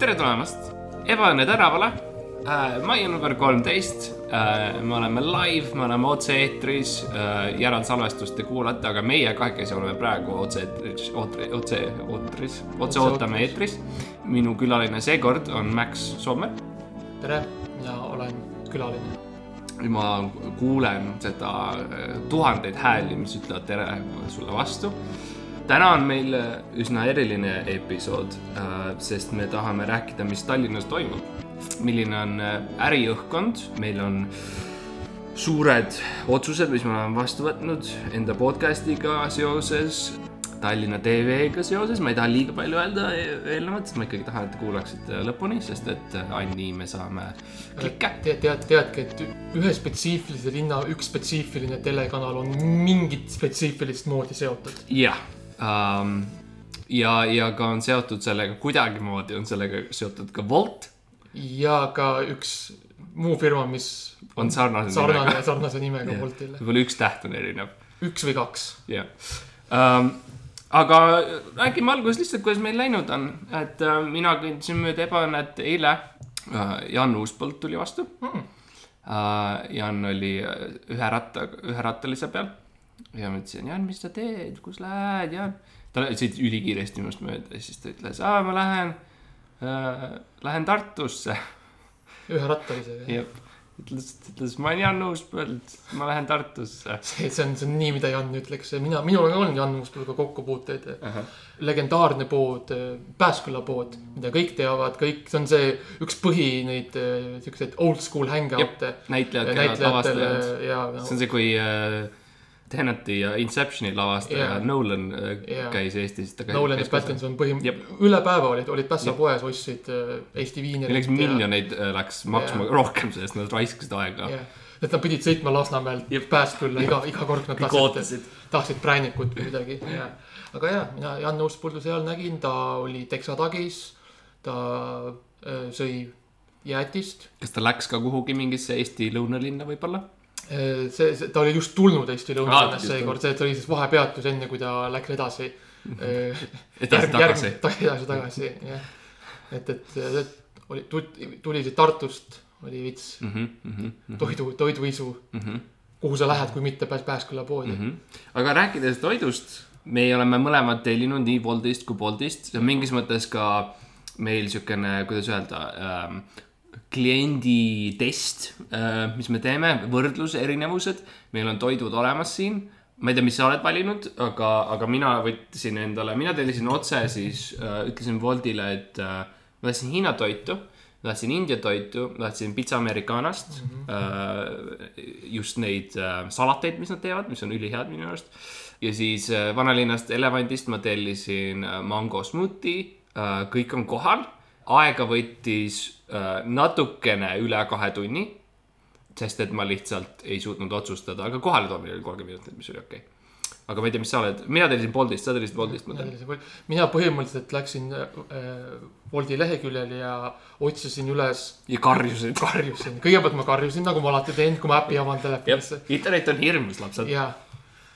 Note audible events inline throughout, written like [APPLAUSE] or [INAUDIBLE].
tere tulemast Ebaõnne tänavale äh,. mai number kolmteist äh,. me oleme live, me oleme otse-eetris äh,, järelsalvestust te kuulate, aga meie kahekesi oleme praegu otse-eetris, otse, otse, ootris, otse ootame eetris. minu külaline seekord on Max Sommer. tere, mina olen külaline. ma kuulen seda äh, tuhandeid hääli, mis ütlevad tere sulle vastu. Täna on meil äh, üsna eriline episood, sest me tahame rääkida, mis Tallinnas toimub. milline on äh, äriõhkkond, meil on suured otsused, mis me oleme vastu võtnud enda podcast'iga seoses, Tallinna TV-ga seoses, ma ei taha liiga palju öelda e- eelnevalt, sest ma ikkagi tahan, et te kuulaksite lõpuni, sest et äh, ainult nii me saame klikke. tead, tead, teadki, et ühe spetsiifilise linna üks spetsiifiline telekanal on mingit spetsiifilist moodi seotud. jah um,, ja, ja ka on seotud sellega, kuidagimoodi on sellega seotud ka Wolt, ja ka üks muu firma, mis on sarnase sarnane nimega. [LAUGHS] sarnase nimega Boltile. võib-olla üks täht on erinev, üks või kaks. jah um,. aga räägime alguses lihtsalt, kuidas meil läinud on, et uh, mina kõndisin mööda ebaõnnet eile uh,. Jan Uuspõld tuli vastu Mm. uh,. Jan oli uh, ühe ratta, ühe rattalise peal ja ma ütlesin, Jan, mis sa teed, kus lähed, Jan. ta sõitis ülikiiresti minust mööda ja siis ta ütles, aa, ma lähen äh,, lähen Tartusse. ühe rattalisega. jah, ütles, ütles, ma olen Jan Uuspõld, ma lähen Tartusse. see, see on, see on nii, mida Jan ütleks, mina, minul on olnud Jan Uuspõlluga kokkupuuteid. legendaarne pood, Pääsküla pood, mida kõik teavad, kõik, see on see üks põhi neid eh, siukseid old school hangout'e näitlejad lavastajad. ja see on see, kui äh, Teneti ja Inceptioni lavastaja Jaa. Nolan äh, Jaa. käis Eestis. Nolan ja Pattinson Jep. põhimõtteliselt üle päeva olid, olid Pässa poes, ostsid eh, Eesti viinerit. milleks miljoneid äh, läks maksma Jaa. rohkem, sest nad raiskasid aega. et nad pidid sõitma Lasnamäelt Jep. Pääskülla iga, iga kord nad tahtsid, tahtsid präänikut või midagi, jah. aga jah, mina Jan Uuspõldu seal nägin, ta oli teksatagis, ta öö, sõi jäätist. kas ta läks ka kuhugi mingisse Eesti lõunalinna võib-olla? see, see, ta oli just tulnud Eesti lõunalinnas just seekord, see oli siis vahepeatus, enne kui ta läks edasi. edasi-tagasi. edasi-tagasi, jah. et, et, et oli, tuli siit Tartust, oli vits, Mhm, toidu, toiduisu, kuhu sa lähed, kui mitte Pääs-, Pääsküla poodi mm. -hmm. aga rääkides toidust, me oleme mõlemad tellinud nii Boltist kui Boltist, see on mingis mõttes ka meil siukene, kuidas öelda ähm,, kliendi test äh,, mis me teeme, võrdlus, erinevused. meil on toidud olemas siin, ma ei tea, mis sa oled valinud, aga, aga mina võtsin endale, mina tellisin otse siis äh,, ütlesin Boltile, et äh, ma tahtsin Hiina toitu, tahtsin India toitu, tahtsin pitsa Americanast mm, -hmm. äh, just neid äh, salateid, mis nad teevad, mis on ülihead minu arust. ja siis äh, vanalinnast Elevandist ma tellisin äh, mango smuuti äh,, kõik on kohal. Aega võttis äh, natukene üle kahe tunni, sest et ma lihtsalt ei suutnud otsustada, aga kohaletoomine oli kolmkümmend minutit, mis oli okei okay.. aga ma ei tea, mis sa oled, mina tellisin Boltist, sa tellisid Boltist, ma tean. mina põhimõtteliselt läksin äh, Woldi leheküljele ja otsisin üles, ja karjusid. karjusin, kõigepealt ma karjusin, nagu ma alati teen, kui ma äpi avan telefonisse. internet on hirmus, lapsed. ja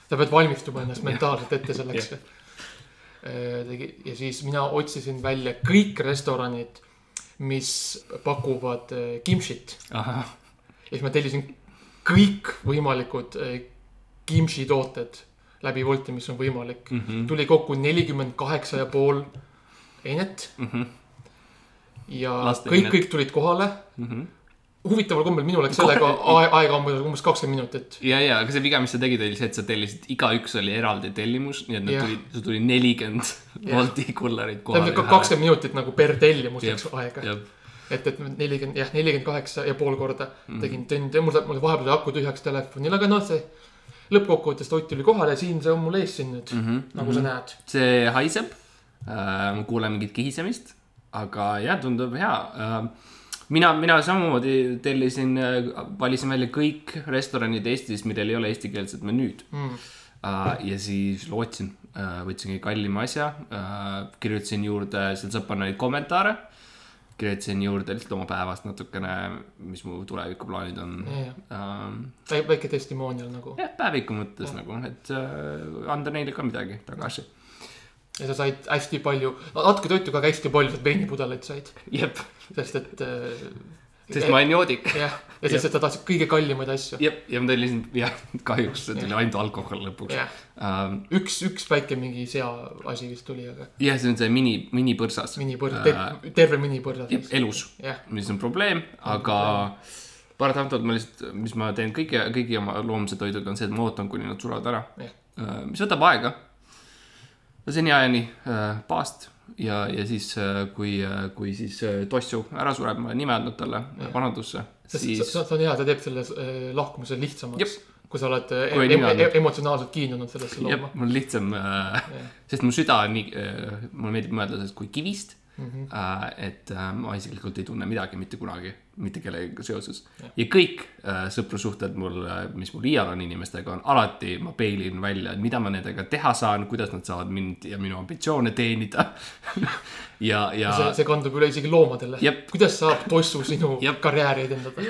sa pead valmistuma ennast mentaalselt ette selleks. Tegi ja siis mina otsisin välja kõik restoranid, mis pakuvad äh, kimchit ja siis ma tellisin kõikvõimalikud äh, kimchi tooted läbi Wolti, mis on võimalik mm. -hmm. tuli kokku nelikümmend kaheksa ja pool einet mm. Mhm. ja Laste kõik, kõik tulid kohale mm. -hmm. Huvitaval kombel minul läks sellega ae- aega umbes, umbes kakskümmend minutit. ja, ja, aga see viga, mis sa tegid, oli see, et sa tellisid, igaüks oli eraldi tellimus, nii et nad Jah. tulid, sul tuli nelikümmend Jah. Bolti kullerit kohale. kakskümmend minutit nagu per tellimus läks aega. et, et nelikümmend, jah, nelikümmend kaheksa ja pool korda Mhm. tegin tund ja mul, mul vahepeal oli aku tühjaks telefonil, aga noh, see lõppkokkuvõttes Ott tuli kohale ja siin see on mul ees siin nüüd mm, Mhm, -hmm. nagu sa näed. see haiseb äh,, kuulen mingit kihisemist, aga jah, tundub hea äh,. mina, mina samamoodi tellisin äh,, valisin välja kõik restoranid Eestis, millel ei ole eestikeelset menüüd Mm. uh,. ja siis lootsin uh,, võtsin kõige kallima asja kirjutasin juurde seal sõpranna neid kommentaare. kirjutasin juurde lihtsalt oma päevast natukene, mis mu tulevikuplaanid on ja. uh,. väike testimoonial nagu. jah, päeviku mõttes nagu, et anda neile ka midagi tagasi. ja sa said hästi palju, natuke toitu aga hästi palju sealt veinipudeleid said, jep, sest et äh, sest ma olen joodik. jah, ja sest, et sa tahtsid kõige kallimaid asju. jep, ja ma tõin lihtsalt, jah, kahjuks tuli ainult alkohol lõpuks jah, um,. üks, üks väike mingi sea asi vist tuli, aga jah, see on see mini, minipõrsas. minipõrd uh,, terve minipõrd. elus, jah, mis on probleem, aga paratamatult ma lihtsalt, mis ma teen kõigi, kõigi oma loomse toiduga on see, et ma ootan, kuni nad surevad ära Jah. uh,. mis võtab aega. seniajani uh, paast ja, ja siis uh, kui uh,, kui siis uh, tossu ära sureb, ma nime andnud talle vanadusse, siis see on hea, ta teeb selle äh, lahkumise lihtsamaks. Kui sa oled äh, Kui em, em, emotsionaalselt kiindunud sellesse looma., mul on lihtsam sest mu süda on nii mulle meeldib mõelda sellest kui kivist Mm -hmm. uh,. et uh, ma isiklikult ei tunne midagi mitte kunagi, mitte kellegagi seoses ja kõik uh, sõprussuhted mul mis mul iial on inimestega, on alati, ma peilin välja, et mida ma nendega teha saan, kuidas nad saavad mind ja minu ambitsioone teenida [LAUGHS] ja, ja see, see kandub üle isegi loomadele kuidas saab tossu sinu karjääri edendada?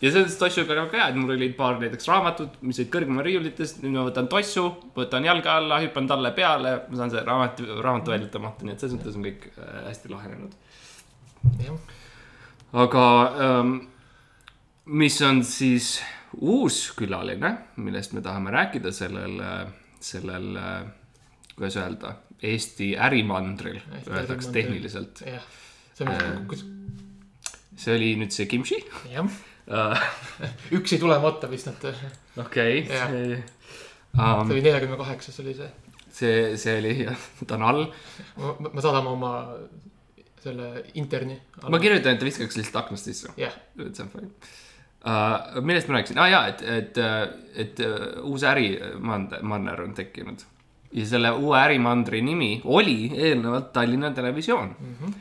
Ja sellest tossuga on väga hea, et mul olid paar näiteks raamatut, mis olid kõrgemal riiulitest, nüüd ma võtan tossu, võtan jalge alla, hüppan talle peale, ma saan selle raamatu, raamatu välja tõmmata, nii et selles mõttes on kõik äh, hästi lahenenud. aga ähm, mis on siis uus külaline, millest me tahame rääkida sellel, sellel, kuidas öelda, Eesti ärimandril, öeldakse tehniliselt. jah. see Äh. on, kus, see oli nüüd see kimchi jah. [LAUGHS] üks ei tulemata vist nad, see okei Jah. okay., um, oli neljakümne kaheksas oli see. see, see oli, ta on all. ma, ma saadan oma selle interni. ma kirjutan, et ta viskaks lihtsalt aknast sisse. jah, et see on fine uh,. millest ma rääkisin ah,, jaa, et, et, et uh, uus ärimanner on tekkinud. ja selle uue ärimandri nimi oli eelnevalt Tallinna Televisioon mm. -hmm.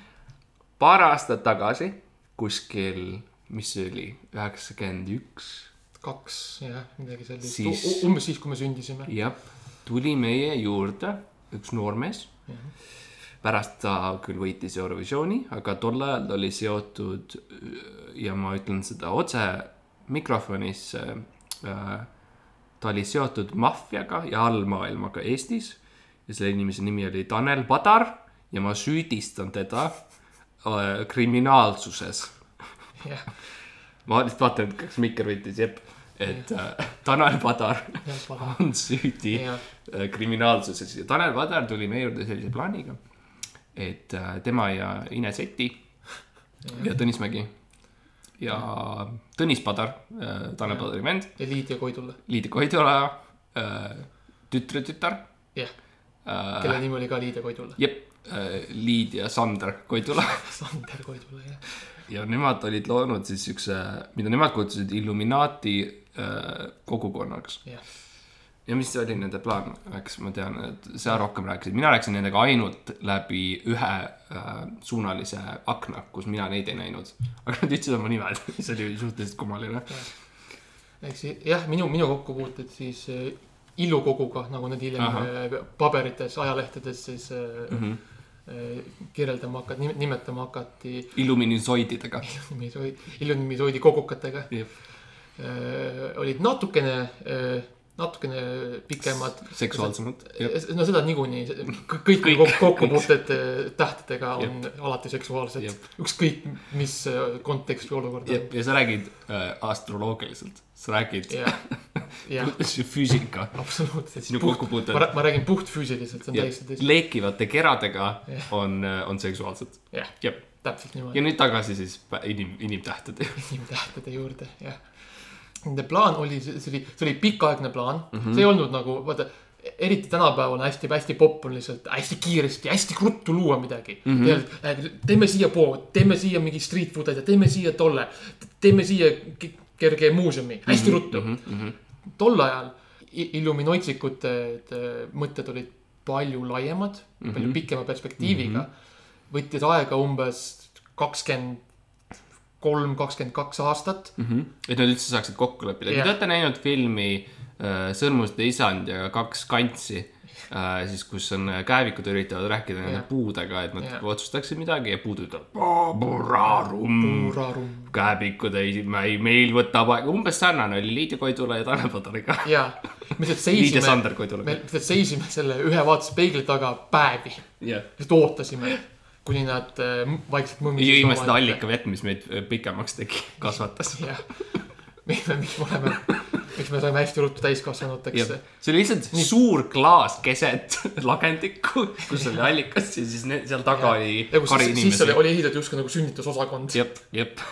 paar aastat tagasi, kuskil, mis see oli, üheksakümmend üks, kaks, jah, midagi sellist Siis- siis.... umbes siis, kui me sündisime. jah, tuli meie juurde üks noormees. pärast ta küll võitis Eurovisiooni, aga tol ajal ta oli seotud ja ma ütlen seda otse mikrofonis äh,. ta oli seotud maffiaga ja allmaailmaga Eestis ja selle inimese nimi oli Tanel Padar ja ma süüdistan teda äh, kriminaalsuses. Ma lihtsalt vaatan, et kas mikker võttis, jep, et äh, Tanel Padar on süüdi jah, äh, kriminaalsuses. Ja Tanel Padar tuli meie juurde sellise plaaniga, et äh, tema ja Ines Eti ja Tõnis Mägi ja Tõnis Padar, Tanel Padari vend, ja Liidia Koidula, Liidia Koidula äh, tütre tütar. Jah, äh,. kelle nimi oli ka Liidia Koidula. jep äh,, Liidia Sander Koidula. [LAUGHS] Sander Koidula, jah. Ja nemad olid loonud siis siukse, mida nemad kutsusid Illuminaati äh, kogukonnaks. jah, ja mis oli nende plaan, eks ma tean, et sa rohkem rääkisid, mina rääkisin nendega ainult läbi ühe äh, suunalise akna, kus mina neid ei näinud. aga nad ütlesid oma nimed, [LAUGHS] mis oli suhteliselt kummaline. eks jah, minu, minu kokkupuuted siis äh, illukoguga, nagu need hiljem äh, paberites, ajalehtedes siis äh, mm. -hmm. Äh, kirjeldama hakati, nimetama hakati Illuminisoididega. illuminisoidi kogukatega äh,. olid natukene äh,, natukene pikemad. seksuaalsemad. no seda niikuinii, kõik, kõik Kõik. kok- kokkupuuted äh, tähtedega on Jep. alati seksuaalsed ükskõik, mis kontekst või olukord ja on., ja sa räägid äh, astroloogiliselt, sa räägid jah, jah, [LAUGHS] füüsika, absoluutselt. sinu kokkupuuted ma, räägin puhtfüüsiliselt, see on ja täiesti tõsi. leekivate keradega Jah. on, on seksuaalsed. jah, jep, täpselt ja niimoodi. nüüd tagasi siis inim, inimtähtede. inimtähtede juurde, jah. Nende plaan oli, see oli, see oli pikaaegne plaan mm. -hmm. see ei olnud nagu, vaata, eriti tänapäeval on hästi, hästi popp on lihtsalt hästi kiiresti, hästi ruttu luua midagi mm. -hmm. teeme siia pood, teeme siia mingi street footage, teeme siia tolle, teeme siia kerge muuseumi, hästi Mhm. ruttu mm. -hmm. tol ajal i- illuminoitsikute et, mõtted olid palju laiemad mm, -hmm. palju pikema perspektiiviga mm. -hmm. võttis aega umbes kakskümmend kolm, kakskümmend kaks aastat. mm. -hmm. et nad üldse saaksid kokku leppida yeah., te olete näinud filmi äh, Sõrmuste isand ja kaks kantsi äh,. siis, kus on äh, käevikud üritavad rääkida nende Jah. puudega, et nad Jah. otsustaksid midagi ja puud ütlevad. Purarum. käevikud ei, ei, meil võtab aega, umbes sarnane oli Liidia Koidula ja Tanel Padariga. jaa, me lihtsalt seisime, me lihtsalt seisime selle ühe vaatuspeegli taga päevi. jah, lihtsalt ootasime, kuni nad äh, vaikselt mõmisesid. jõime seda. allikavett, mis meid äh, pikemaks tegi, kasvatas. jah, me, me oleme, miks me saime hästi ruttu täiskasvanuteks. see oli lihtsalt Nii. suur klaas keset [LAUGHS] lagendikku, kus oli allikas ja siis ne- seal taga oli ja kari siis, siis oli, inimesi. oli ehitatud justkui nagu sünnitusosakond. jep, jep,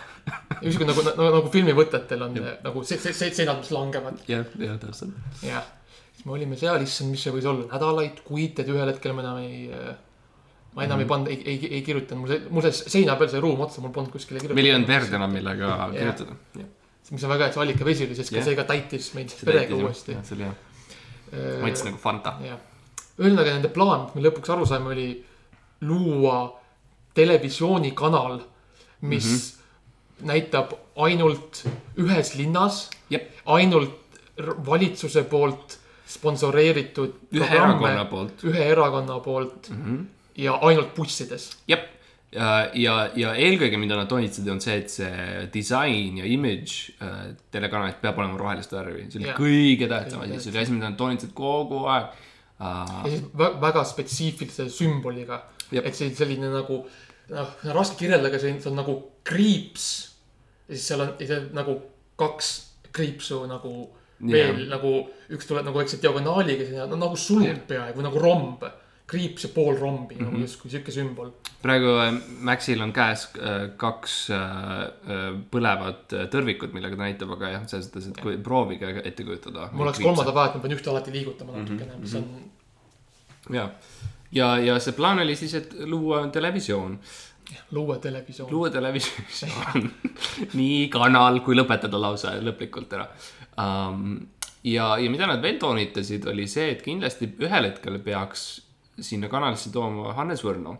justkui nagu, nagu, nagu filmivõtetel on Jep. nagu see, see, see seinad, mis langevad. jah, jah, täpselt. jah, siis me olime seal, issand, mis see võis olla, nädalaid, kuid, et ühel hetkel ma enam ei. ma enam mm ei pannud, ei, ei, ei kirjutanud, mul see, mul see seina peal sai ruum otsa, mul polnud kuskile kirjutada. meil ei olnud verd enam, millega kirjutada. Mis on väga hea, et see allikavesi oli, sest ka Jah. see ka täitis meid perega uuesti. see oli hea, maitses nagu Fanta. ühesõnaga nende plaan, mis me lõpuks aru saime, oli luua televisioonikanal, mis mm -hmm. näitab ainult ühes linnas, ainult valitsuse poolt sponsoreeritud ühe erakonna poolt. ühe erakonna poolt mm. -hmm. ja ainult bussides. jep, ja, ja, ja eelkõige, mida nad toonitasid, on see, et see disain ja image äh, telekanalilt peab olema rohelist värvi. see oli Jah. kõige tähtsam asi, see oli asi, mida nad toonitasid kogu aeg ja siis vä- väga spetsiifilise sümboliga. Et see selline nagu, noh, raske kirjeldada, see on- see on nagu kriips. ja siis seal on, see nagu kaks kriipsu nagu veel Jah. nagu üks tuleb nagu väikse diagonaaliga, on nagu sulg Jah. peaaegu nagu romb. Kriips ja pool rombi mm Mhm. -hmm. nagu justkui sihuke sümbol. praegu äh, Maxil on käes äh, kaks äh, põlevat tõrvikut, millega ta näitab, aga jah, selles mõttes, et kui proovige ette kujutada. mul oleks kolmanda vaja, et ma pean ühte alati liigutama Mhm, natukene, mis on ja, ja, ja see plaan oli siis, et luua televisioon, luua televisioon. luua televisioon, [LAUGHS] nii kanal kui lõpetada lausa lõplikult ära um,. ja, ja mida nad veel toonitasid, oli see, et kindlasti ühel hetkel peaks sinna kanalisse tooma Hannes Võrno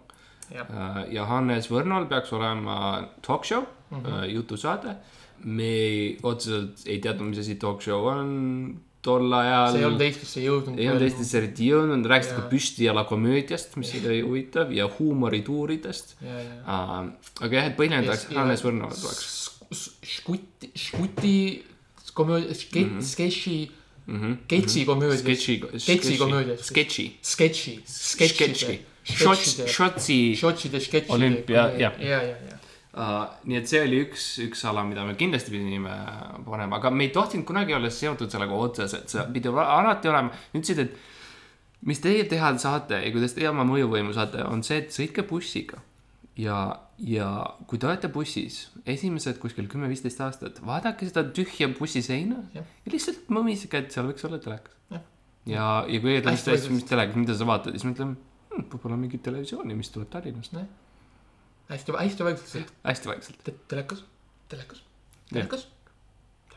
Äh, ja Hannes Võrnol peaks olema talk show mm, Mhm. -hmm. jutusaade. me ei, otseselt ei teadnud, mis asi talk show on tol ajal. see ei olnud Eestisse jõudnud. ei olnud Eestisse eriti jõudnud, rääkisid ka püstijala komöödiast, mis oli huvitav ja huumorituuridest aga jah, et oleks Hannes Võrno tuleks. Škuti, Škuti komöödia, sketši, sketši komöödia. Sketši, sketši komöödia. sketši, sketši, sketši sketšide,, shots, shotsi šotšide, sketšide. Olümpia, jah. ja, ja, ja. Uh, nii et see oli üks, üks ala, mida me kindlasti pidime panema, aga me ei tohtinud kunagi olla seotud sellega otseselt, see pidi alati olema, ütlesid, et mis teie teha saate ja kuidas teie oma mõjuvõimu saate, on see, et sõitke bussiga. ja, ja kui te olete bussis esimesed kuskil kümme-viisteist aastat, vaadake seda tühja bussiseina Jah. ja lihtsalt mõmisege, et seal võiks olla telekas Jah.. ja, ja kui ütleme Hästi põhjust. mis telekas, mida sa vaatad, siis me ütleme hm,, võib-olla mingit televisiooni, mis tuleb Tallinnast, hästi, hästi vaikselt, hästi vaikselt. telekas, telekas, telekas.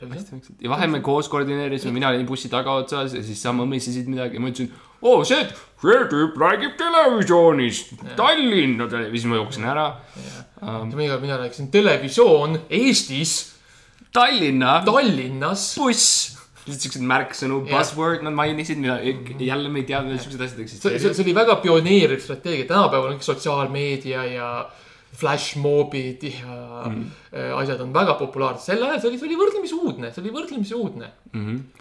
Hästi vaikselt. Ja vahel me koos koordineerisime, mina olin bussi tagaotsas ja siis sa mõmisesid midagi. Ja ma ütlesin. oo, see, see tüüp räägib televisioonist, Tallinna televisioon, ma jooksin ära. Um, mina, mina rääkisin televisioon Eestis, Tallinna? Tallinnas. buss. lihtsalt siuksed märksõnu, buzzword nad mainisid, mida jälle me ei teadnud, et siuksed asjad eksisteerivad. see oli väga pioneeriv strateegia, tänapäeval on sotsiaalmeedia ja flashmobid ja mm. asjad on väga populaarsed, sel ajal see oli, see oli võrdlemisi uudne, see oli võrdlemisi uudne.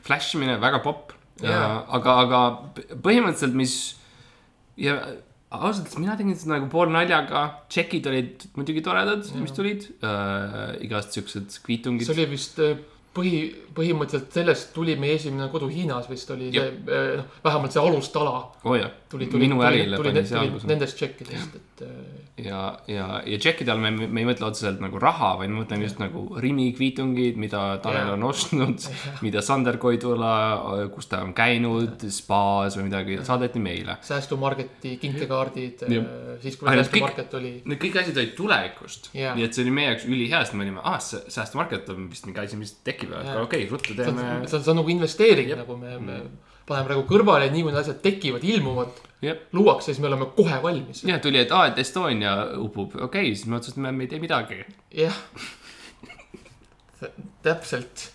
Flash imine väga popp, Jaa. aga, aga põhimõtteliselt, mis ja ausalt öeldes mina tegin seda nagu poolnaljaga, tšekid olid muidugi toredad, mis tulid. Äh,, igast siuksed kviitungid see. oli vist äh, põhi, põhimõtteliselt sellest tuli meie esimene kodu Hiinas vist oli see, noh, vähemalt see alustala. Oo oh, jah, tuli, tuli, minu ärile tuli, pani alguse. nendest tšekkidest, et äh, ja, ja, ja tšekkide all me, me ei mõtle otseselt nagu raha, vaid me mõtleme just nagu Rimi kviitungid, mida Tanel on ostnud, mida Sander Koidula, kus ta on käinud, spaas või midagi, saadeti meile. säästumarketi kinkekaardid Jah., siis kui säästumarket oli. Need kõik asjad olid tulevikust nii et see oli meie jaoks ülihea, sest me olime, aa, säästmarket on vist mingi asi, mis tekib, okei okay,, ruttu teeme. see on, see on nagu investeering nagu me, me paneme praegu kõrvale, nii kui need asjad tekivad, ilmuvad, jah, luuakse, siis me oleme kohe valmis. ja tuli, et aa, et Estonia upub, okei okay,, siis me otsustasime, me ei tee midagi. jah, täpselt.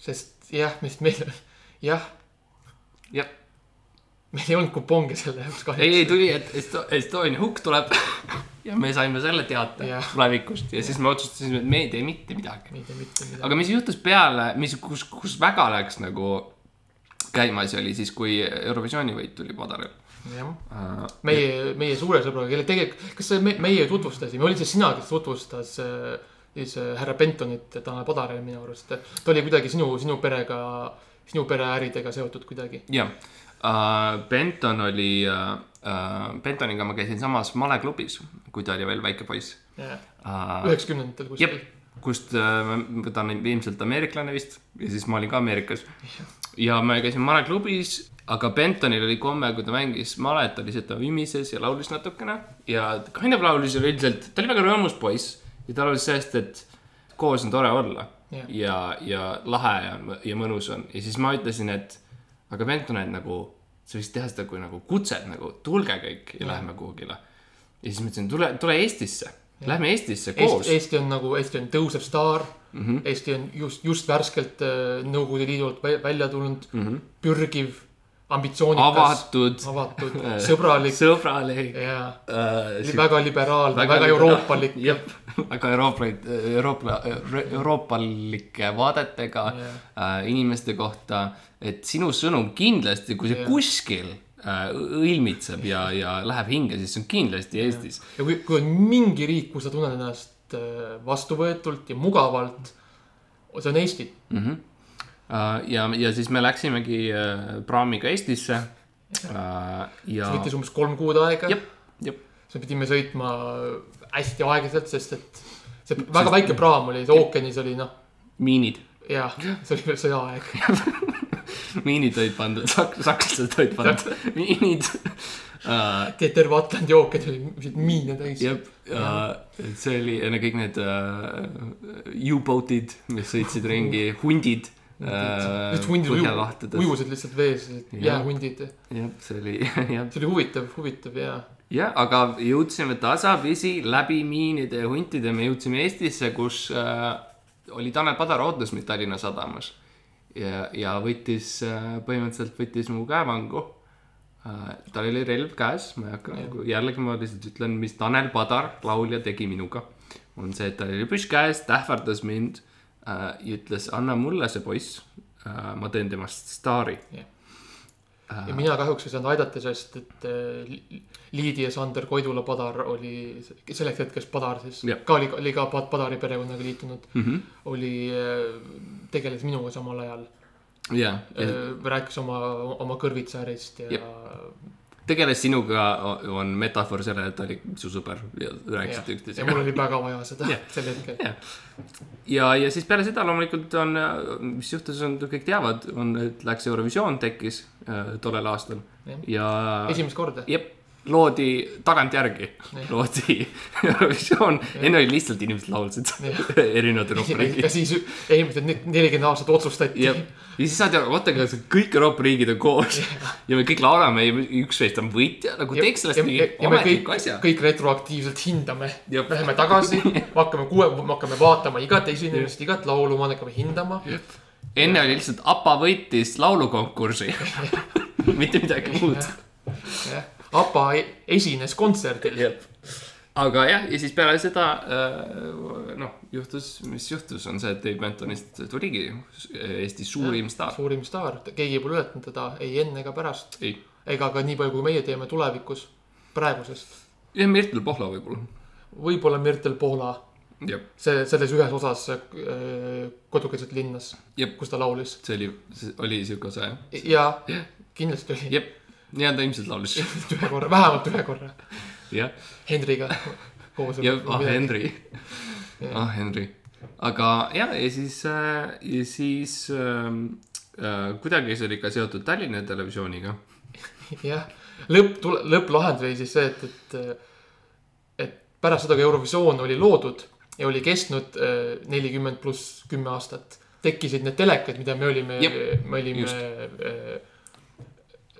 sest jah, mis meil, jah, jah, meil ei olnud kuponge selle jaoks kahjuks. ei, ei tuli, et Esto- Estonia hukk tuleb ja me saime selle teate tulevikust ja siis me otsustasime, et me ei tee mitte midagi. ei tea mitte midagi. aga mis juhtus peale, mis, kus, kus väga läks nagu käima, see oli siis, kui Eurovisiooni võit tuli Padaril jah, uh,. meie, meie suure sõbraga, kelle tegelikult, kas see me, meie tutvustasime, oli see sina, kes tutvustas äh, siis äh, härra Bentonit Tanel Padaril minu arust. ta oli kuidagi sinu, sinu perega, sinu pereäridega seotud kuidagi. jah uh,, Benton oli uh,, uh, Bentoniga ma käisin samas maleklubis, kui ta oli veel väike poiss uh,. üheksakümnendatel kuskil jep, kust äh, ta on ilmselt ameeriklane vist ja siis ma olin ka Ameerikas. ja me käisime maleklubis, aga Bentonil oli komme, kui ta mängis malet, oli see, et ta vimises ja laulis natukene ja Kind of laulis üleüldiselt, ta oli väga rõõmus poiss ja ta laulis sellest, et koos on tore olla Jah. ja, ja lahe ja, ja mõnus on ja siis ma ütlesin, et aga Benton, et nagu sa võiksid teha seda kui nagu kutset nagu tulge kõik ja läheme kuhugile. ja siis ma ütlesin, tule, tule Eestisse, lähme Eestisse koos Eesti, Eesti on nagu, Eesti on tõusev staar mm. -hmm. Eesti on just, just värskelt äh, Nõukogude Liidult vä- välja tulnud mm, -hmm. pürgiv, ambitsioonikas, avatud, avatud, [LAUGHS] sõbralik sõbralik ja äh,. väga liberaalne, väga, väga euroopalik. jah, väga euroopalik, Euroopa, euroopalike vaadetega Jah. äh, inimeste kohta. et sinu sõnum kindlasti, kui see Jah. kuskil äh, õilmitseb ja, ja läheb hinge, siis see on kindlasti Eestis. ja kui, kui on mingi riik, kus sa tunned ennast äh, vastuvõetult ja mugavalt, see on Eesti. mm. -hmm. ja, ja siis me läksimegi äh, praamiga Eestisse äh,. ja see, võttis umbes kolm kuud aega. siis me pidime sõitma hästi aeglaselt, sest et see väga väike praam oli, see ookeanis oli noh, miinid, jah, see oli veel sõjaaeg. [LAUGHS] miinid olid pandud, sakslased olid pandud, miinid äh,. terve Atlandi ookean oli miine täis. jah, et see oli kõik need uh, U-boat'id, mis sõitsid ringi, hundid lihtsalt hundid uju- ujusid lihtsalt vees, jäähundid. jah, see oli [LAUGHS] jah, see oli huvitav, huvitav ja jah, aga jõudsime tasapisi läbi miinide ja huntide, me jõudsime Eestisse, kus uh, oli Tanel Padar ootas meid Tallinna sadamas. ja, ja võttis uh,, põhimõtteliselt võttis mu käevangu uh,. tal oli relv käes, ma ei hakka nagu, jällegi ma lihtsalt ütlen, mis Tanel Padar, laulja, tegi minuga. on see, et tal oli püss käes, ta ähvardas mind uh, ja ütles, anna mulle see poiss uh,. ma teen temast staari. ja mina kahjuks ei saanud aidata, sest et äh, Li- Liidi ja Sander Koidula Padar oli selleks hetkeks Padar siis Jah. ka oli, oli ka Pad- Padari perekonnaga liitunud Mm -hmm. oli, tegeles minuga samal ajal. ja, ja rääkis oma, oma kõrvitsaärist ja Jep. Tegeles sinuga, on metafoor sellele, et ta oli su sõber ja rääkisite ja üksteisega mul. oli väga vaja seda Jah. sel hetkel. ja, ja siis peale seda loomulikult on, mis juhtus, on, kõik teavad, on, et läks Eurovisioon tekkis äh, tollel aastal Jah. ja esimest korda. jep, loodi tagantjärgi, loodi [LAUGHS] Eurovisioon, enne oli lihtsalt inimesed laulsid [LAUGHS] erinevad Euroopa ja riigid. siis eelmised ne- nelikümmend aastat otsustati. Ja, ja siis saad ju, vaata, kõik Euroopa riigid on koos. Ja me kõik laulame ja üks meist on võitja, nagu teeks sellest mingi ja ametliku, asja. kõik retroaktiivselt hindame. Läheme tagasi, [LAUGHS] hakkame kuue, hakkame vaatama igat esinemist, igat laulu, me hakkame hindama. enne oli lihtsalt APA võitis laulukonkursi. Mitte midagi muud. jah, APA e- esines kontserdil. aga jah, ja siis peale seda äh, noh, juhtus, mis juhtus, on see, et Dave Bentonist tuligi Eesti suurim staar. suurim staar, keegi pole ületanud teda ei enne ega pärast. ega ka nii palju, kui meie teeme tulevikus, praegusest. jah, Mirtel Pohla võib-olla. võib-olla Mirtel Poola, jah, see, selles ühes osas äh, kodukeelset linnas, Jep. kus ta laulis. see oli, oli siuke osa jah. ja kindlasti oli jep, ja ta ilmselt laulis. [LAUGHS] ühe korra, vähemalt ühe korra jah, Henriga koos. ja ah Henry, ah Henry. aga jah, ja siis äh,, ja siis äh, äh, kuidagi see oli ka seotud Tallinna Televisiooniga. jah, lõpp, lõpplahend oli siis see, et, et, et pärast seda, kui Eurovisioon oli loodud ja oli kestnud äh, nelikümmend pluss kümme aastat, tekkisid need telekad, mida me olime me olime just.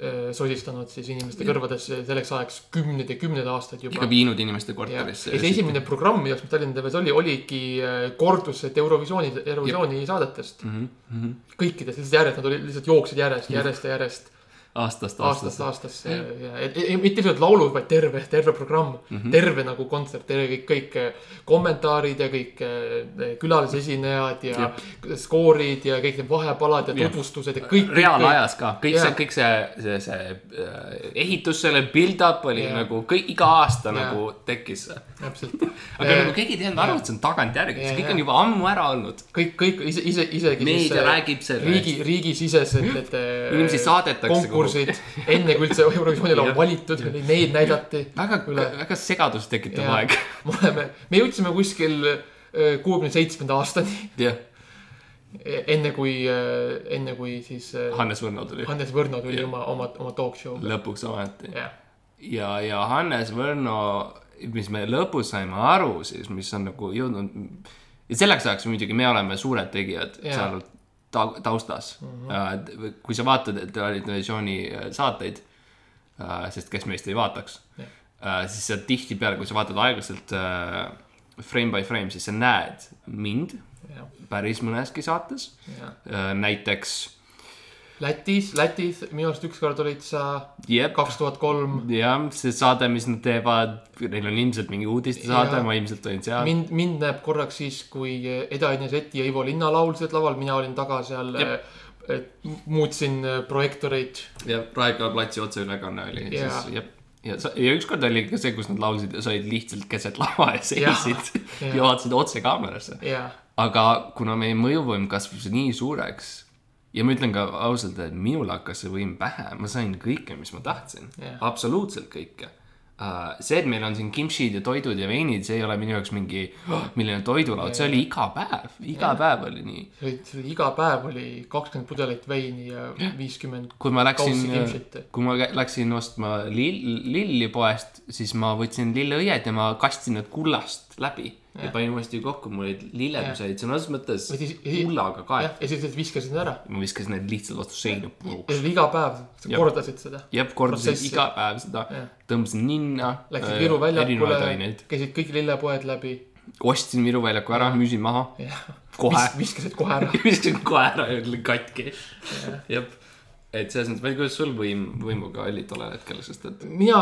Äh, sosistanud siis inimeste kõrvadesse selleks ajaks kümneid ja kümneid aastaid juba ikka. viinud inimeste ja korterisse ja see esimene programm, milleks Tallinna TV-s oli, oligi äh, kordused Eurovisiooni, Eurovisiooni saadetest. mm. -hmm. kõikides lihtsalt järjest, nad olid lihtsalt jooksid järjest, järjest ja järjest, aastast aastast aastasse. aastasse ja, ja mitte lihtsalt laulud, vaid terve, terve programm mm, -hmm. terve nagu kontsert, kõik, kõik äh, kommentaarid ja kõik äh, külalisesinejad ja skoorid ja kõik need vahepalad ja Jah. tutvustused ja kõik. reaalajas ka, kõik Jaa. see, kõik see, see, see ehitus, selle build-up oli Jaa. nagu kõik, iga aasta Jaa. nagu tekkis täpselt. [LAUGHS] aga nagu keegi ei teadnud aru, et see on tagantjärgi, see kõik on juba ammu ära olnud. kõik, kõik ise, ise, isegi Meedia räägib sellest. riigi, riigisisesed, need Inimesi saadetakse konkursid, enne kui üldse Eurovisioonile on valitud, neid näidati. väga väga segadust tekitav Jaa. aeg. [LAUGHS] me oleme, me jõudsime kuskil kuuekümne seitsmenda aastani, jah, enne kui, enne kui siis äh, Hannes Võrno tuli Hannes Võrno tuli Jah. oma, oma, oma talk show'ga. lõpuks ometi. jah, ja, ja Hannes Võrno, mis me lõpus saime aru siis, mis on nagu jõudnud. ja selleks ajaks muidugi me oleme suured tegijad seal ta, taustas mm. -hmm. kui sa vaatad televisiooni äh, saateid, sest kes meist ei vaataks Jah., siis sa tihtipeale, kui sa vaatad aeglaselt äh, frame by frame, siis sa näed mind jah, päris mõneski saates. jah. näiteks, Lätis, Lätis minu arust ükskord olid sa kaks tuhat kolm. jah, see saade, mis nad teevad, neil on ilmselt mingi uudistesaade ma ilmselt olin seal. mind, mind näeb korraks siis, kui Eda Eneseti ja Ivo Linna laulsid laval, mina olin taga seal Jep., muutsin äh, projektoreid. ja Raekoja platsi otseülekanne oli Jaa. siis, jah. ja, ja ükskord oli ka see, kus nad laulsid ja sa olid lihtsalt keset lava ja seisid Jaa. ja vaatasid otse kaamerasse. ja, aga kuna meie mõjuvõim kasvas nii suureks ja ma ütlen ka ausalt, et minul hakkas see võim pähe, ma sain kõike, mis ma tahtsin Jah. absoluutselt kõike. see, et meil on siin kimchid ja toidud ja veinid, see ei ole minu jaoks mingi, milline toidulaud, see oli iga päev, iga päev oli nii. iga päev oli kakskümmend pudelit veini ja viiskümmend kui ma läksin kimchit. kui ma läksin ostma lill, lilli poest, siis ma võtsin lilleõied ja ma kastsin need kullast läbi ja, panin uuesti kokku, mul olid lilled, mis olid sõna otseses mõttes jah kaetud., ja siis viskasid need ära. ma viskasin need lihtsalt vastu seina ja oli iga päev, sa kordasid seda. jah, kordasin iga päev seda tõmbasin ninna. Läksid Viru erinevaid väljakule käisid kõik lillepoed läbi. ostsin Viru väljaku ära, müüsin maha kohe, viskasid kohe ära. [LAUGHS] viskasin kohe ära ja olin katki. jah, et selles mõttes, ma ei tea, kuidas sul võim, võimuga oli tollel hetkel, sest et mina,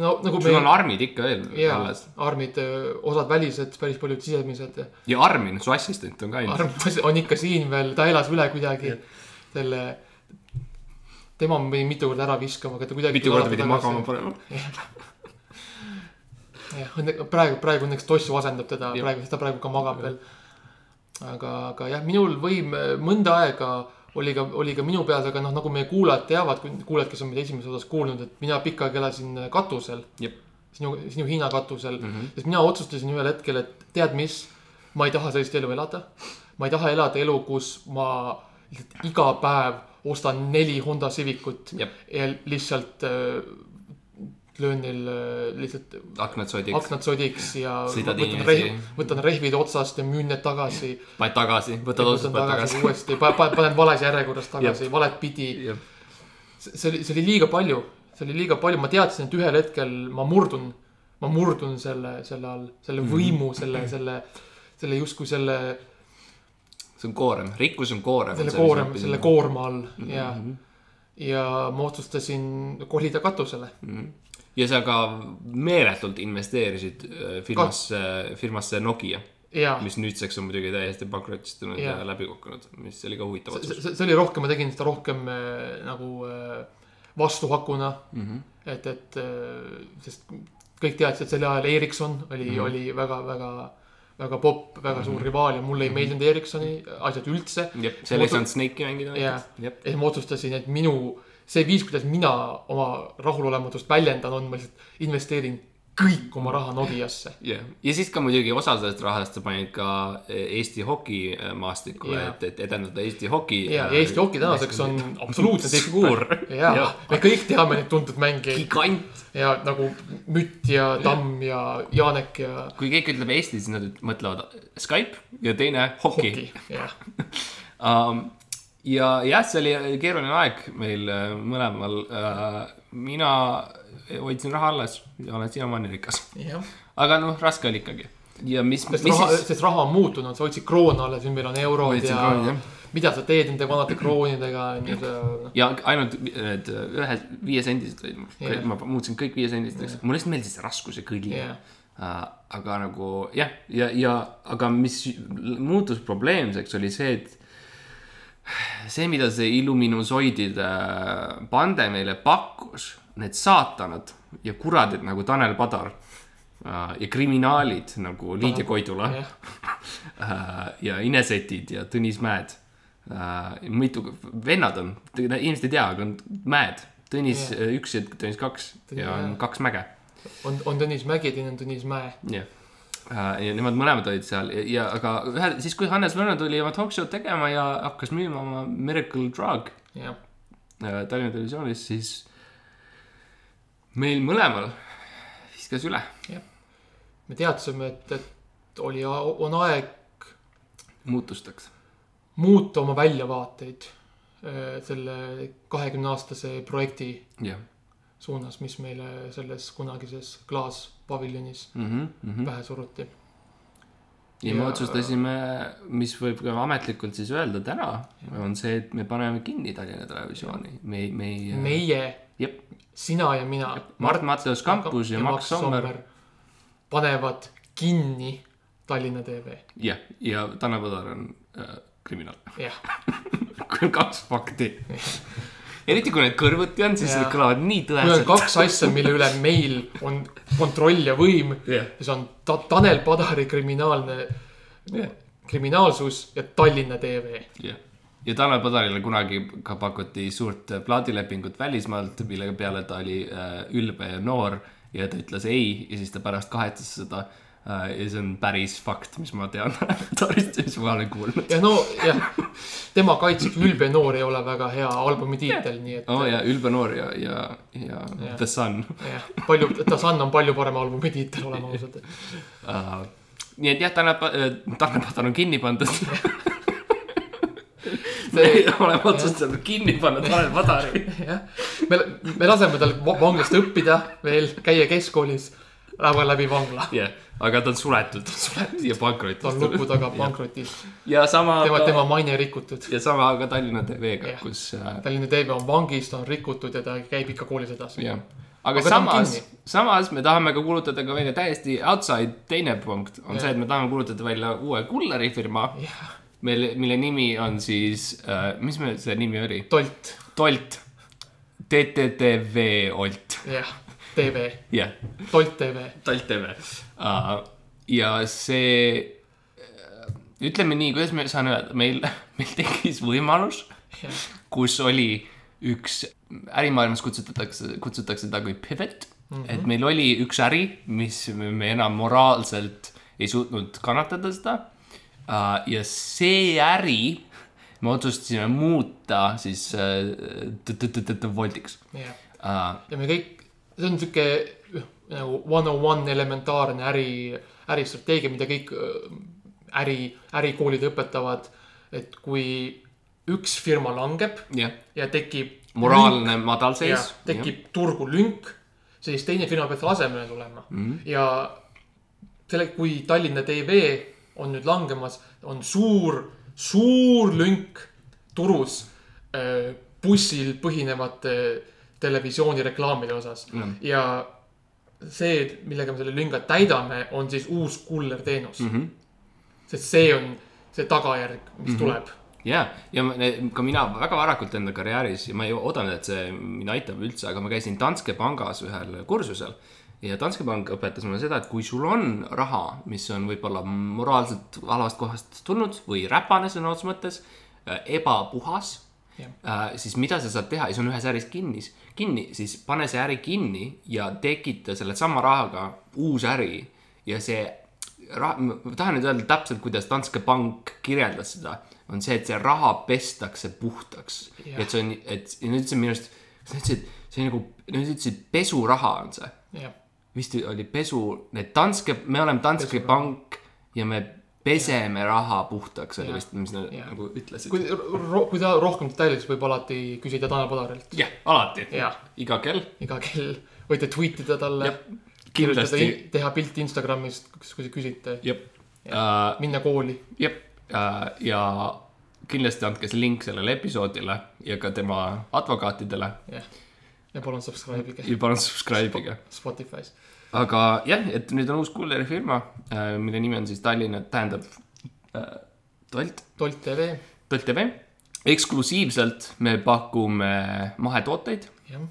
no nagu sul on me, armid ikka veel jaa alles, armid, osad välised, päris paljud sisemised. ja Armin, su assistent on ka ilmselt. arm [LAUGHS] on ikka siin veel, ta elas üle kuidagi selle, tema ma pidin mitu korda ära viskama, aga ta kuidagi. mitu korda pidi magama. panema. [LAUGHS] jah, õnne-, praegu, praegu õnneks Tossu asendab teda, praegu, ta praegu ka magab veel. aga, aga jah, minul võim äh, mõnda aega oli ka, oli ka minu peas, aga noh, nagu meie kuulajad teavad, kuulajad, kes on meid esimeses osas kuulnud, et mina pikka aega elasin äh, katusel. Sinu, sinu Hiina katusel mm. -hmm. sest mina otsustasin ühel hetkel, et tead mis, ma ei taha sellist elu elada. ma ei taha elada elu, kus ma iga päev ostan neli Honda Civicut ja lihtsalt äh, löön neil äh, lihtsalt aknad sodiks, aknad sodiks ja võtan, rehv, võtan rehvid otsast ja müün need tagasi. paned tagasi, võtad otsast, paned tagasi. uuesti, panen vales järjekorras tagasi, valet pidi. jah, see oli, see oli liiga palju, see oli liiga palju, ma teadsin, et ühel hetkel ma murdun, ma murdun selle, selle all, selle Mhm. võimu, selle, selle, selle justkui selle, see on koorem, rikkus on koorem. selle koorem, selle koorma all ja, Mhm. ja ma otsustasin kolida katusele. Ja sa ka meeletult investeerisid äh, firmasse, firmasse Nokia, ja mis nüüdseks on muidugi täiesti pankrotistunud ja, ja läbi kukkunud, mis oli ka huvitav otsus. see, oli rohkem, ma tegin seda rohkem äh, nagu äh, vastuhakuna mm. Mhm. -hmm. et, et äh, sest kõik teadsid, et sel ajal Ericsson oli mm, Mhm. -hmm. oli väga, väga, väga popp, väga mm -hmm. suur rivaal ja mulle ei meeldinud Ericssoni asjad üldse. seal ei saanud Snake'i mängida jah. ja siis ma otsustasin, et minu, see viis, kuidas mina oma rahulolematust väljendan, on ma lihtsalt investeerin kõik oma raha Nokiasse. jah, ja siis ka muidugi osa sellest rahast sa panid ka eh, Eesti hokimaastikule Jaa. et, et edendada Eesti hoki. ja, ja Eesti hoki tänaseks on absoluutselt suur ja Jah., me kõik teame neid tuntud mängijaid gigant. ja nagu Mütt ja Tamm ja Janek ja kui keegi ütleb Eesti, siis nad mõtlevad Skype ja teine hoki, Hoki, jah. Um, ja jah, see oli keeruline aeg meil äh, mõlemal äh,. mina hoidsin raha alles ja olen siiamaani rikas. aga noh, raske oli ikkagi. ja mis, sest mis raha, siis, sest raha on muutunud, sa hoidsid kroone alles, nüüd meil on eurod ja krooni, jah. mida sa teed nende vanade kroonidega, see. ja ainult need ühe, viiesendised olid yeah., ma muutsin kõik viiesendisteks yeah., mulle lihtsalt meeldis see raskus ja kõli yeah.. Aga nagu jah, ja, ja aga mis muutus probleemseks, oli see, et see, mida see illuminusoidide pande meile pakkus, need saatanad ja kuradid nagu Tanel Padar uh, ja kriminaalid nagu Liidia Koidula uh, [LAUGHS] ja Inesetid ja Tõnis Mäed mitu vennad on, inimesed ei tea, aga on Mäed, Tõnis yeah. üks ja Tõnis kaks ja on kaks mäge on, on Tõnis Mägi, teine on Tõnis Mäe. jah. Ja nemad mõlemad olid seal ja, ja aga ühe, siis kui Hannes Lõuna tuli oma talk show'd tegema ja hakkas müüma oma Miracle Drug jah, uh, Tallinna Televisioonis, siis meil mõlemal viskas üle. me teadsime, et, et oli, on aeg muutusteks. muuta oma väljavaateid äh, selle kahekümne aastase projekti jah suunas, mis meile selles kunagises klaaspaviljonis mm. -hmm, mm -hmm. pähe suruti. ja me otsustasime, mis võib ka ametlikult siis öelda täna, on see, et me paneme kinni Tallinna Televisiooni. me me ei. meie, sina ja mina, Mart Matteus Kampus ja, ja Max Sommer. panevad kinni Tallinna TV, jah, ja Tanel Padar on äh, kriminaal. jah. [LAUGHS] kaks fakti. Eriti kui need kõrvuti on, siis need kõlavad nii tõeselt. kaks asja, mille üle meil on kontroll ja võim jah, ja see on ta Tanel Padari kriminaalne, kriminaalsus ja Tallinna TV. jah. ja Tanel Padarile kunagi ka pakuti suurt äh, plaadilepingut välismaalt, mille peale ta oli äh, ülbe ja noor ja ta ütles ei ja siis ta pärast kahetses seda. Ja see on päris fakt, mis ma tean [LAUGHS] Tarist, mis ma olen kuulnud. ja no jah, tema kaitseks Ülbe noor ei ole väga hea albumi tiitel, nii et oo oh, ja ülbe noor ja, ja, ja Jah. The Sun jah, palju, Ta Sun on palju parem albumi tiitel, oleme ausad. uh,. nii et jah, Tanel, Tanel Padar on kinni pandud. [LAUGHS] me oleme otsustanud kinni panna Tanel Padari. jah, me, me laseme tal va- vanglast õppida veel, käia keskkoolis, läheb läbi vangla. jah yeah., aga ta on suletud ja ta on pankrotis. luku taga pankrotis, ja sama tema, tema maine rikutud. ja sama ka Tallinna TV-ga Jah., kus äh, Tallinna TV on vangis, ta on rikutud ja ta käib ikka koolis edasi. jah, aga, Aga ta on samas samas me tahame ka kuulutada ka välja täiesti outside teine punkt on Jah. see, et me tahame kuulutada välja uue kulleri firma, jah, mille, nimi on siis äh,, mis meil see nimi oli? Tolt, Tolt. TTTV Olt, jah, TV, jah, Tolt TV, Tolt TV uh,. ja see, ütleme nii, kuidas ma saan öelda, meil, [LAUGHS] meil tekkis võimalus, jah, kus oli üks, ärimaailmas kutsutatakse, kutsutakse seda kui pivot mm. -hmm. et meil oli üks äri, mis me enam moraalselt ei suutnud kannatada seda uh,. ja see äri me otsustasime muuta siis uh, Voltiks uh,. ja me kõik, see on sihuke üh, nagu one on one elementaarne äri, äristrateegia, mida kõik öö, äri, ärikoolid õpetavad. et kui üks firma langeb jah, ja tekib. moraalne madalseis. tekib turgu lünk, siis teine firma peab selle asemele tulema mm. -hmm. ja selle, kui Tallinna TV on nüüd langemas, on suur, suur lünk turus äh, bussil põhinevate televisioonireklaamide osas Mhm. ja see, millega me selle lünga täidame, on siis uus kullerteenus mm. Mhm. sest see on see tagajärg, mis mm -hmm. tuleb. ja, ja ka mina väga varakult enda karjääris ja ma ei oodanud, et see mind aitab üldse, aga ma käisin Danske pangas ühel kursusel. ja Danske pank õpetas mulle seda, et kui sul on raha, mis on võib-olla moraalselt halvast kohast tulnud või räpane sõna otseses mõttes, ebapuhas Jah. Äh, siis mida sa saad teha see on ühes äris kinni, kinni, siis pane see äri kinni ja tekita selle sama rahaga uus äri ja see raha, ma tahan nüüd öelda täpselt, kuidas Danske Bank kirjeldas seda, on see, et see raha pestakse puhtaks. Et see on, et ja nüüd see minu arust, sa ütlesid, see on nagu, nad ütlesid pesuraha on see, vist oli pesu, need Danske, me oleme Danske Pesuraha. Bank ja me peseme raha puhtaks oli Jah. vist, mis nad Jah. nagu ütlesid. kui, kui ta rohkem detailides võib alati küsida Tanel Padarilt. jah, alati, jah, iga kell, iga kell võite tweet ida talle Jah,, kindlasti, teha pilti Instagramist, kui te küsite, jep uh,, minna kooli. jep uh, ja kindlasti andke see link sellele episoodile ja ka tema advokaatidele jah, ja palun subscribe ige ja palun subscribe ige. Spotify's. Aga jah, et nüüd on uus kullerifirma, mille nimi on siis Tallinna, tähendab äh, Tolt, Tolt tv, Tolt TV. eksklusiivselt me pakume mahetooteid jah.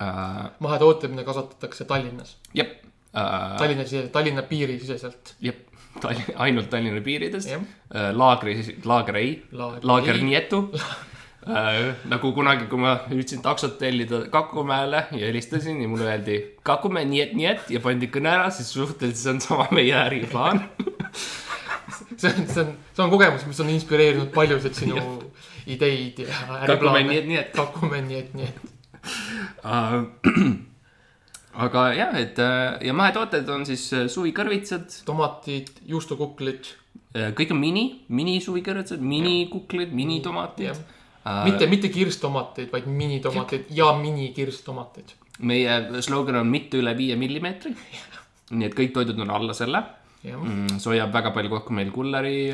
äh,. mahetooteid, mida kasvatatakse Tallinnas, jep äh,, Tallinna, Tallinna piirisiseselt. jep, Tallinn, ainult Tallinna piirides jah, äh,. laagri, laager ei, Laager nietu äh. [LAUGHS] nagu kunagi, kui ma üritasin taksot tellida Kakumäele ja helistasin ja mulle öeldi Kakumäe niet, niet ja pandi kõne ära, siis suhteliselt see on sama meie äriplaan [LAUGHS] see on, see on, see on kogemus, mis on inspireerinud paljusid sinu ideid ja Kakumäe äriplaane. niet, niet. Kakumäe nii et, nii et, Äh, [CLEARS THROAT] aga jah, et äh, ja mahetooted on siis äh, suvikõrvitsad, tomatid, juustukuklid. kõik on mini, mini suvikõrvitsad, minikuklid, minitomatid. mitte, mitte kirstomateid, vaid minitomateid ja minikirstomateid. meie slogan on mitte üle viie millimeetri. [LAUGHS] nii et kõik toidud on alla selle mm,. see hoiab väga palju kokku meil kulleri,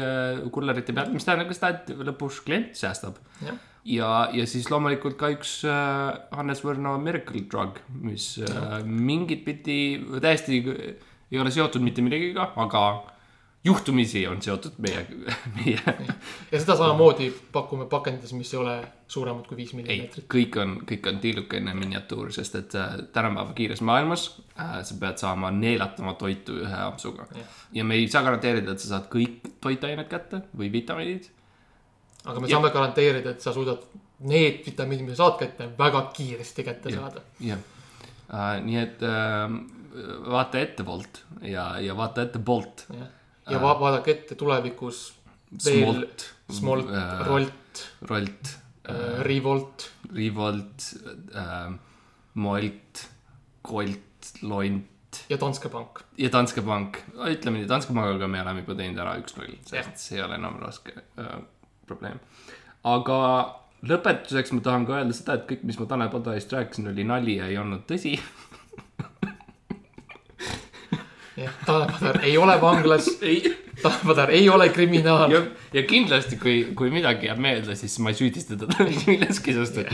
kullerite pealt, mis tähendab ka seda, et lõpuks klient säästab. jah, ja, ja siis loomulikult ka üks äh, Hannes Võrno Miracle Drug, mis äh, mingit pidi täiesti ei ole seotud mitte millegagi, aga juhtumisi on seotud meie, meie, [LAUGHS] ja seda samamoodi pakume pakendides, mis ei ole suuremad kui viis millimeetrit., kõik on, kõik on tillukene miniatuur, sest et äh, tänapäeva kiires maailmas äh, sa pead saama neelata oma toitu ühe ampsuga ja me ei saa garanteerida, et sa saad kõik toitained kätte või vitamiinid. aga me Jah. saame garanteerida, et sa suudad need vitamiinid, mida saad kätte, väga kiiresti kätte Jah. saada. jah äh,, nii et äh, vaata ette Bolt ja, ja vaata ette Bolt. jah, ja va vaadake ette tulevikus veel Smolt, Smolt, äh, Rolt, Rolt, Revolt, Revolt äh,, Molt, Colt, Lont ja Danske Bank. ja Danske Bank. ütleme nii, Danske Pangaga me oleme juba teinud ära üks-null, selles mõttes ei ole enam raske äh, probleem. aga lõpetuseks ma tahan ka öelda seda, et kõik, mis ma Tanel Padarist rääkisin, oli nali ja ei olnud tõsi. [LAUGHS] jah, Tanel Padar ei ole vanglas, [LAUGHS] ei Tanel Padar ei ole kriminaal. ja, kindlasti, kui, kui midagi jääb meelde, siis ma ei süüdista teda [LAUGHS] milleski, sest et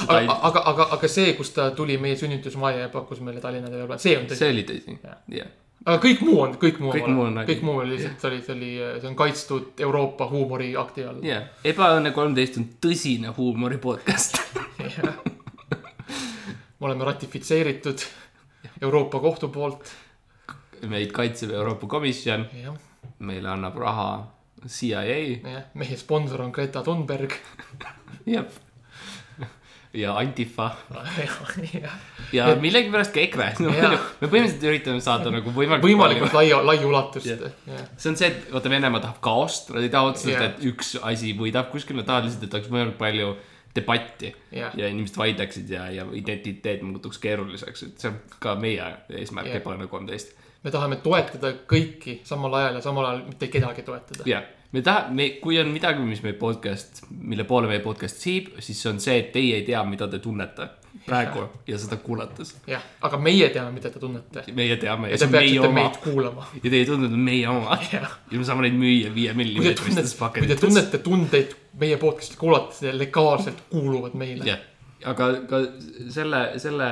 seda ei aga, aga, aga, aga see, kus ta tuli meie sünnitusmajja ja pakkus meile Tallinna teele, see on tõsi. see oli tõsi, Jah. aga kõik muu on, kõik muu Kõik on kõik muu oli lihtsalt, see oli, see oli, see on kaitstud Euroopa huumoriakti all. jah, Ebaõnne kolmteist on tõsine huumori podcast. [LAUGHS] me oleme ratifitseeritud Euroopa Kohtu poolt. Meid kaitseb Euroopa Komisjon, meile annab raha CIA, meie sponsor on Greta Thunberg. jah. ja Antifa. Ja millegipärast ka EKRE. No,. Me põhimõtteliselt üritame saada nagu võimalikult, võimalikult laia, laiulatust Jah. jah, see on see, et vaata, Venemaa tahab kaost, nad ei taha otseselt et üks asi võidab kuskil, nad tahavad lihtsalt, et oleks võimalikult palju debatti jah, ja inimesed vaidleksid ja, ja identiteet muutuks keeruliseks, et see on ka meie eesmärk. Ebaõnne kolmteist. Me tahame toetada kõiki samal ajal ja samal ajal mitte kedagi toetada. jah, me tahame, me, kui on midagi, mis meie podcast, mille poole meie podcast siib, siis see on see, et teie ei tea, mida te tunnete praegu ja seda kuulates. jah, aga meie teame, mida te tunnete. meie teame ja ja te peaksite meid kuulama. ja teie tunded on meie oma jah, ja me saame neid müüa viie millimeetristes tunnete, kui te paketites. tunnete tundeid meie podcast'i kuulates ja legaalselt kuuluvad meile. jah, aga ka selle, selle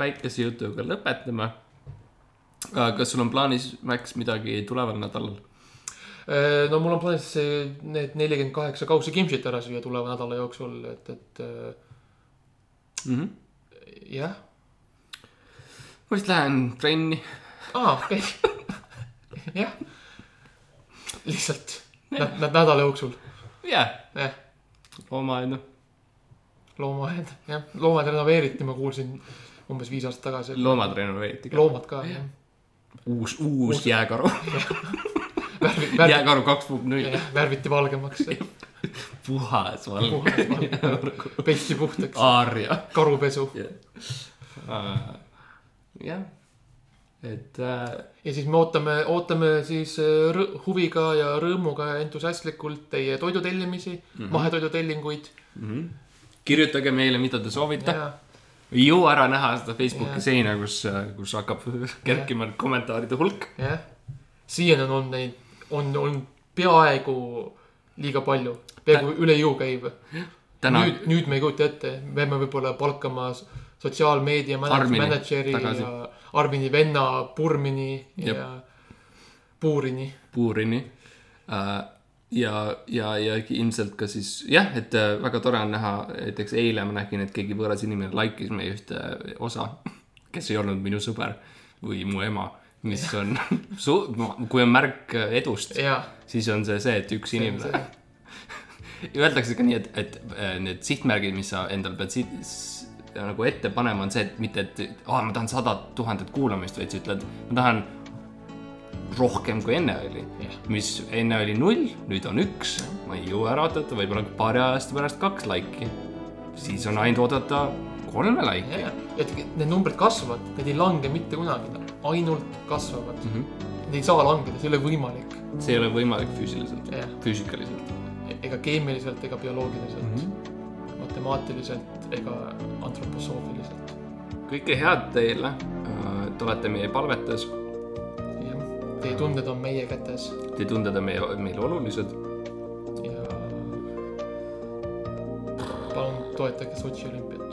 päikesejutuga lõpetame. Kas sul on plaanis, Max, midagi tuleval nädalal? Äh, no mul on plaanis see- need nelikümmend kaheksa kaussi kimchit ära süüa tuleva nädala jooksul, et, et Mm -hmm. jah. ma vist lähen trenni. aa, okei. [LAUGHS] jah. lihtsalt nä- nä- nädala jooksul, jah, jah, loomaaeda. loomaaed, jah, loomad renoveeriti, ma kuulsin umbes viis aastat tagasi. loomad renoveeriti ka. loomad ka, jah. uus, uus jääkaru. [LAUGHS] värvi, värvi, jääkaru kaks punkt null. värviti valgemaks, [LAUGHS] puhas valge. pesti puhtaks, Aaria. karupesu. [LAUGHS] jah. et äh, ja siis me ootame, ootame siis äh, huviga ja rõõmuga ja entusiastlikult teie toidutellimisi mm. -hmm. mahetoidutellinguid kirjutage meile, mida te soovite. Ja ei jõua ära näha seda Facebooki Jah. seina, kus, kus hakkab [LAUGHS] kerkima kommentaaride hulk. jah, siiani on olnud neid, on olnud peaaegu liiga palju, peaaegu üle jõu käiv. täna nüüd, nüüd me ei kujuta ette, me peame võib-olla palkama sotsiaalmeedia mänedžeri ja Armini venna Purmini Jep. ja Puurini. puurini. ja, ja, ja ilmselt ka siis jah, et äh, väga tore on näha, näiteks eile ma nägin, et keegi võõras inimene like'is meie ühte osa, kes ei olnud minu sõber või mu ema, mis on, [LAUGHS] kui on märk edust, ja, siis on see see, et üks inimene, [LAUGHS] öeldakse ka nii, et, et äh, need sihtmärgid, mis sa endal pead siit nagu ette panema, on see, et mitte, et aa, ma tahan sadat tuhandet kuulamist, vaid sa ütled, ma tahan rohkem kui enne oli Jah.. mis enne oli null, nüüd on üks, ma ei jõua ära oodata, võib-olla paari aasta pärast kaks laiki. siis on ainult oodata kolme laiki. ja, et need numbrid kasvavad, need ei lange mitte kunagi, ainult kasvavad mm. -hmm. Need ei saa langeda, see ei ole võimalik. see ei ole võimalik füüsiliselt, jah, füüsikaliselt. ega keemiliselt ega bioloogiliselt mm. -hmm. matemaatiliselt ega antroposoofiliselt. kõike head teile, te olete meie palvetes, teie tunded on meie kätes. Teie tunded on meie, meile olulised. Ja palun toetage Sotši olümpiat